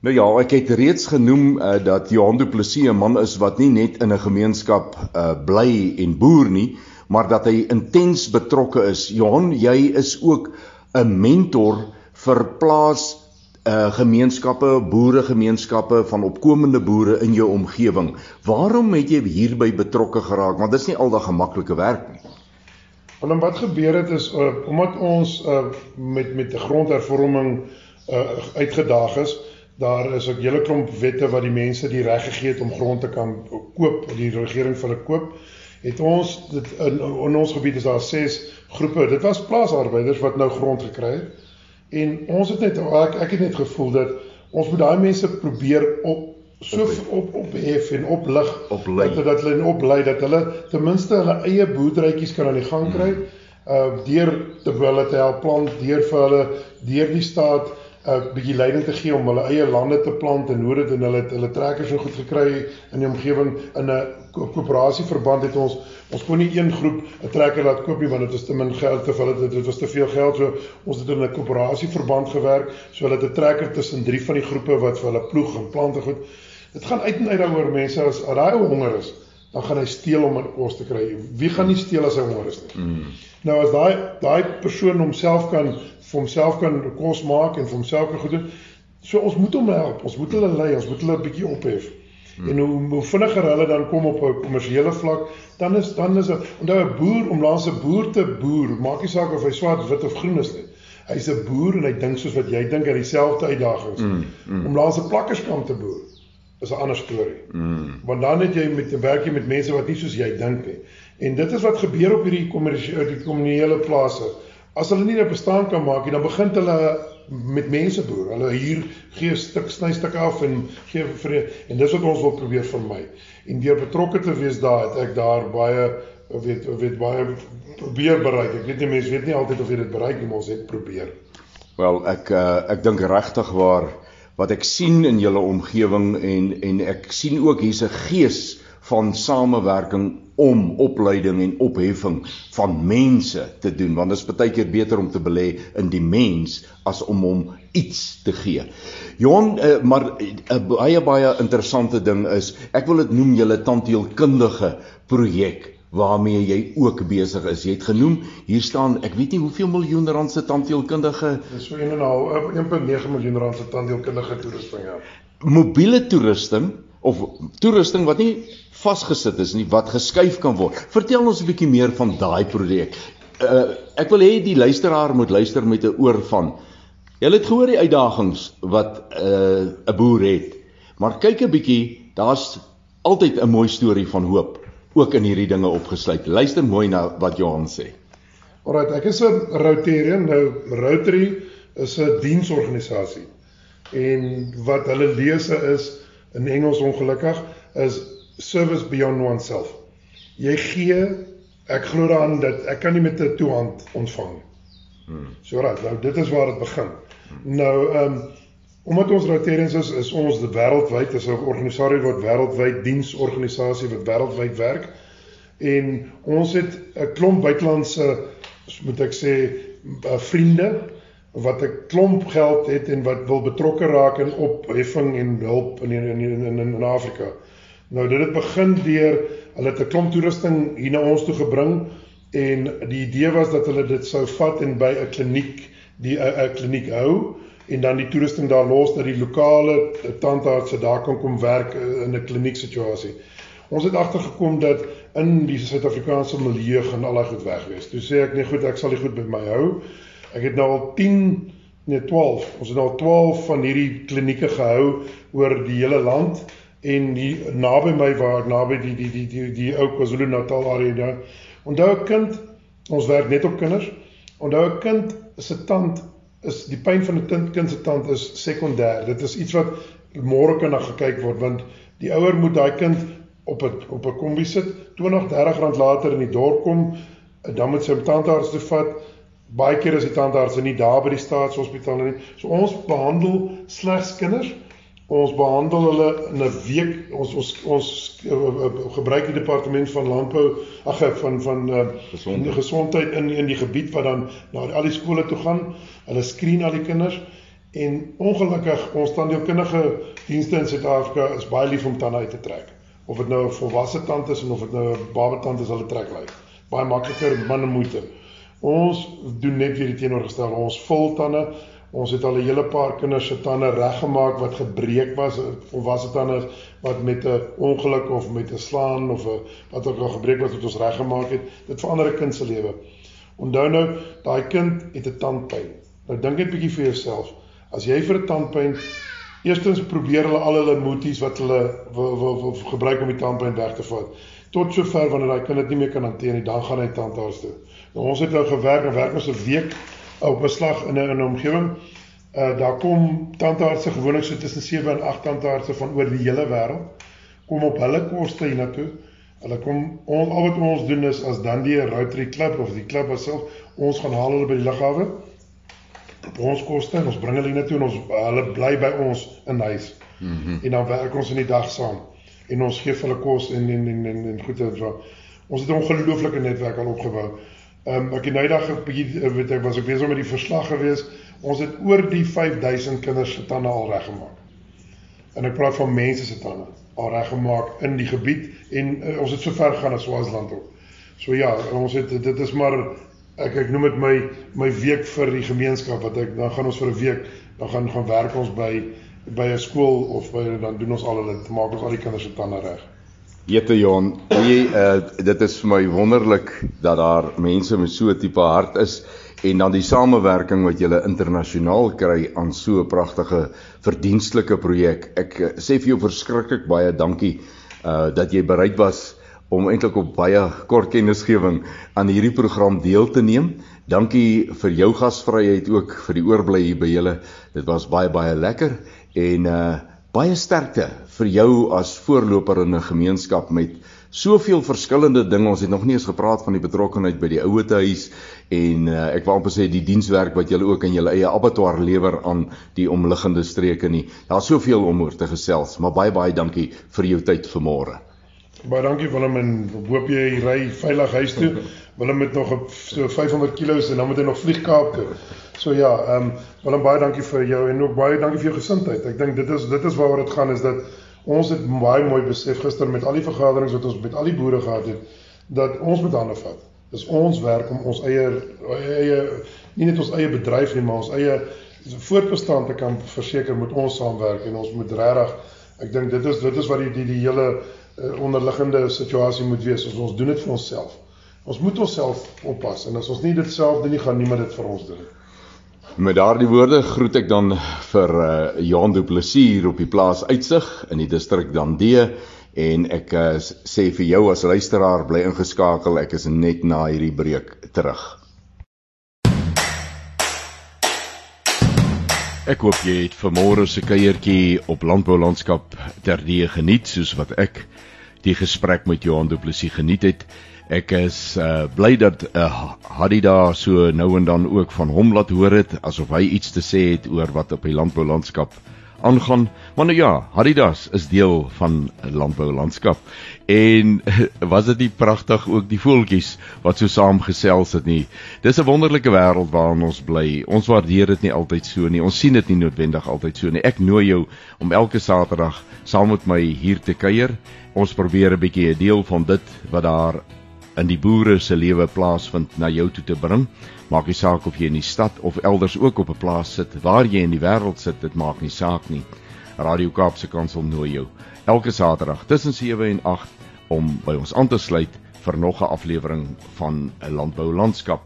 Nou ja, ek het reeds genoem uh, dat Johan Du Plessis 'n man is wat nie net in 'n gemeenskap uh, bly en boer nie, maar dat hy intens betrokke is. Johan, jy is ook 'n mentor vir plaas uh gemeenskappe, boeregemeenskappe van opkomende boere in jou omgewing. Waarom het jy hierby betrokke geraak? Want dit is nie aldag 'n maklike werk nie. Want dan wat gebeur het is uh, omdat ons uh, met met 'n grondhervorming uh, uitgedaag is, daar is 'n hele klomp wette wat die mense die reg gegee het om grond te kan koop, die regering vir hulle koop. Het ons dit in, in ons gebied is daar 6 groepe. Dit was plaasarbeiders wat nou grond gekry het. En ons het net ek, ek het net gevoel dat ons moet daai mense probeer op so op op hef en oplig op dat dat hulle oplei dat hulle ten minste hulle eie boerderytjies kan aan die gang kry. Hmm. Uh deur te hulle te help plant, deur vir hulle deur die staat 'n uh, bietjie leiding te gee om hulle eie lande te plant en hoe dit en hulle hulle trekkers so goed gekry in die omgewing in 'n koöperasie verband het ons ons kon nie een groep 'n trekker laat koop nie want dit was te min geld te vir dit was te veel geld so ons het in 'n koöperasie verband gewerk so hulle het 'n trekker tussen drie van die groepe wat vir hulle ploeg en plante goed Dit gaan uit en uit daaroor mense as daai ou honger is, dan gaan hy steel om 'n kos te kry. Wie gaan nie steel as hy honger is nie? Mm. Nou as daai daai persoon homself kan vir homself kan kos maak en vir homself kan goed doen. So ons moet hom help. Ons moet hulle lei, ons moet hulle 'n bietjie ophef. Hmm. En hoe, hoe vinniger hulle dan kom op 'n kommersiële vlak, dan is dan is 'n onthou 'n boer om langs 'n boer te boer, maak nie saak of hy swart, wit of groen is nie. Hy's 'n boer en hy dink soos wat jy dink aan dieselfde uitdagings. Mm, mm. Om langs 'n plakkerskamp te boer is 'n ander storie. Mm. Want dan het jy met werk jy met mense wat nie soos jy dink nie. En dit is wat gebeur op hierdie kommersiële die kommunale plase. As hulle nie 'n bestaan kan maak nie, dan begin hulle met mense boer. Hulle hier gee stuk snystuk af en gee vir en dis wat ons wil probeer vir my. En deur betrokke te wees daar het ek daar baie weet weet baie probeer bereik. Ek weet nie mense weet nie altyd of jy dit bereik nie, maar ons het probeer. Wel, ek uh, ek dink regtig waar wat ek sien in julle omgewing en en ek sien ook hier's 'n gees van samewerking om opleiding en opheffing van mense te doen want dit is baie keer beter om te belê in die mens as om hom iets te gee. Johan, uh, maar 'n uh, baie baie interessante ding is, ek wil dit noem julle tandheelkundige projek waarmee jy ook besig is. Jy het genoem, hier staan, ek weet nie hoeveel miljoen rand se tandheelkundige Dis so 1.5 1.9 miljoen rand se tandheelkundige toerusting ja. Mobiele toerusting of toerusting wat nie vasgesit is nie wat geskuif kan word. Vertel ons 'n bietjie meer van daai projek. Uh, ek wil hê die luisteraar moet luister met 'n oor van. Jy het gehoor die uitdagings wat uh, 'n boer het. Maar kyk 'n bietjie, daar's altyd 'n mooi storie van hoop ook in hierdie dinge opgesluit. Luister mooi na wat Johan sê. Alraai, ek is 'n Rotarian. Nou Rotary is 'n diensorganisasie. En wat hulle lese is in Engels ongelukkig is service beyond oneself. Jy gee, ek glo daaraan dat ek kan nie met 'n toehand ontvang nie. Hmm. So reg, nou dit is waar dit begin. Hmm. Nou ehm um, omdat ons Rotarians is, is ons die wêreldwyd is 'n organisasie wat wêreldwyd diensorganisasie wat wêreldwyd werk en ons het 'n klomp buitelandse moet ek sê vriende wat 'n klomp geld het en wat wil betrokke raak in opheffing en hulp in in in in, in Afrika. Nou dit het begin deur hulle het 'n klomp toerusting hier na ons toe gebring en die idee was dat hulle dit sou vat en by 'n kliniek die 'n kliniek hou en dan die toerusting daar los dat die lokale tandartse daar kan kom werk eh, in 'n kliniek situasie. Ons het agtergekom dat in die Suid-Afrikaanse milieu gaan al daai goed weg wees. Toe sê ek nee goed, ek sal dit goed by my hou. Ek het nou al 10 nee 12. Ons het al 12 van hierdie klinieke gehou oor die hele land en hier naby my waar naby die die die die die ou KwaZulu-Natal area daar. Onthou 'n kind, ons werk net op kinders. Onthou 'n kind se tand is die pyn van 'n kind kind se tand is sekondêr. Dit is iets wat môre kan gekyk word want die ouer moet daai kind op 'n op 'n kombi sit, 20, 30 rand later in die dorp kom, dan moet sy hom tandarts toe vat. Baie keer is die tandarts nie daar by die staatshospitaal nie. So ons behandel slegs kinders ons behandel hulle in 'n week. Ons ons ons uh, uh, gebruik die departement van landbou ag van van uh, gesondheid. gesondheid in in die gebied wat dan na al die skole toe gaan. Hulle skreen al die kinders. En ongelukkig ons tandheelkundige dienste in Suid-Afrika is baie lief om tande uit te trek. Of dit nou 'n volwasse tand is en of dit nou 'n baba tand is hulle trek lei baie makliker min moeite. Ons doen net weer die teenoorgestelde. Ons vul tande Ons het al 'n hele paar kinders se tande reggemaak wat gebreek was, volwasse tande wat met 'n ongeluk of met 'n slaan of 'n wat ook al gebreek was wat ons reggemaak het. Dit verander 'n kind se lewe. Onthou nou, daai kind het 'n tandpyn. Nou dink net bietjie vir jouself. As jy vir 'n tandpyn eerstens probeer hulle al hulle moeties wat hulle wil wil, wil gebruik om die tandpyn weg te vat. Tot sover wanneer daai kind dit nie meer kan hanteer nie, dan gaan hy tandarts toe. Nou ons het nou gewerk en werk ons 'n week op beslag in 'n in 'n omgewing. Uh daar kom tandartse gewoonlik so tussen 7 en 8 tandartse van oor die hele wêreld kom op hulle koste hiernatoe. Hulle kom on, al wat ons doen is as dan die Rotary Club of die klub self ons gaan haal hulle by die lughawe op ons koste en ons bring hulle hiernatoe en ons hulle bly by ons in huis. Mm -hmm. En dan werk ons in die dag saam en ons gee hulle kos en en en en, en goed en so. Ons het 'n ongelooflike netwerk al opgebou. Ehm um, ek het nou eendag 'n bietjie eh, weet ek was ek besig met die verslag gewees. Ons het oor die 5000 kinders se tande al reggemaak. En ek praat van mense se tande al reggemaak in die gebied en uh, ons het so ver gegaan as Swaziland ook. So ja, ons het dit is maar ek ek noem dit my my week vir die gemeenskap wat ek dan gaan ons vir 'n week dan gaan gaan werk ons by by 'n skool of by dan doen ons al hulle maak ons al die kinders se tande reg. Jette Jon, jy uh dit is vir my wonderlik dat daar mense met so 'n tipe hart is en dan die samewerking wat julle internasionaal kry aan so 'n pragtige verdienstelike projek. Ek uh, sê vir jou verskriklik baie dankie uh dat jy bereid was om eintlik op baie kort kennisgewing aan hierdie program deel te neem. Dankie vir jou gasvryheid ook vir die oorbly hier by julle. Dit was baie baie lekker en uh baie sterkte vir jou as voorloper in 'n gemeenskap met soveel verskillende dinge. Ons het nog nie eens gepraat van die betrokkeheid by die ouete huis en uh, ek wou amper sê die dienswerk wat julle ook in julle eie abattoir lewer aan die omliggende streke nie. Daar's soveel om oor te gesels, maar baie baie dankie vir jou tyd vanmôre. Baie dankie Willem en hoop jy ry veilig huis toe. Willem het nog so 500 kg en dan moet hy nog vlieg Kaap toe. So ja, ehm um, Willem baie dankie vir jou en ook baie dankie vir jou gesindheid. Ek dink dit is dit is waaroor dit gaan is dat ons het baie mooi besef gister met al die vergaderings wat ons met al die boere gehad het dat ons moet hande vat. Dis ons werk om ons eie eie nie net ons eie bedryf nie, maar ons eie voortbestaan te kan verseker moet ons saamwerk en ons moet regtig ek dink dit is dit is wat die die, die hele uh, onderliggende situasie moet wees. Ons ons doen dit vir onsself. Ons moet onsself oppas en as ons nie dit self doen nie, gaan niemand dit vir ons doen nie. Met daardie woorde groet ek dan vir uh, Johan Du Plessis op die plaas Uitsig in die distrik Dandie en ek uh, sê vir jou as luisteraar bly ingeskakel ek is net na hierdie breek terug. Ek hoop jy het vanmôre se kuiertjie op landbou landskap terdee geniet soos wat ek die gesprek met Johan Du Plessis geniet het. Ek is uh bly dat uh Hadida so nou en dan ook van hom laat hoor het asof hy iets te sê het oor wat op die landboulandskap aangaan. Maar nou ja, Hadidas is deel van 'n landboulandskap. En was dit nie pragtig ook die voeltjies wat so saam gesels het nie. Dis 'n wonderlike wêreld waarin ons bly. Ons waardeer dit nie altyd so nie. Ons sien dit nie noodwendig altyd so nie. Ek nooi jou om elke Saterdag saam met my hier te kuier. Ons probeer 'n bietjie 'n deel van dit wat daar in die boere se lewe plaasvind na jou toe te bring. Maak nie saak of jy in die stad of elders ook op 'n plaas sit, waar jy in die wêreld sit, dit maak nie saak nie. Radio Kaapse Kansel nooi jou elke Saterdag tussen 7 en 8 om by ons aan te sluit vir nog 'n aflewering van 'n landbou landskap.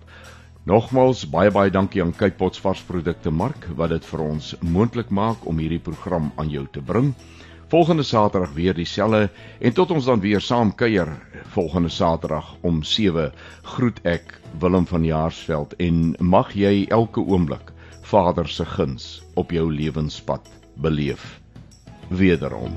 Nogmaals baie baie dankie aan Cape Pots varsprodukte mark wat dit vir ons moontlik maak om hierdie program aan jou te bring. Volgende Saterdag weer dieselfde en tot ons dan weer saam kuier volgende Saterdag om 7 groet ek Willem van Jaarsveld en mag jy elke oomblik Vader se guns op jou lewenspad beleef. Wederom.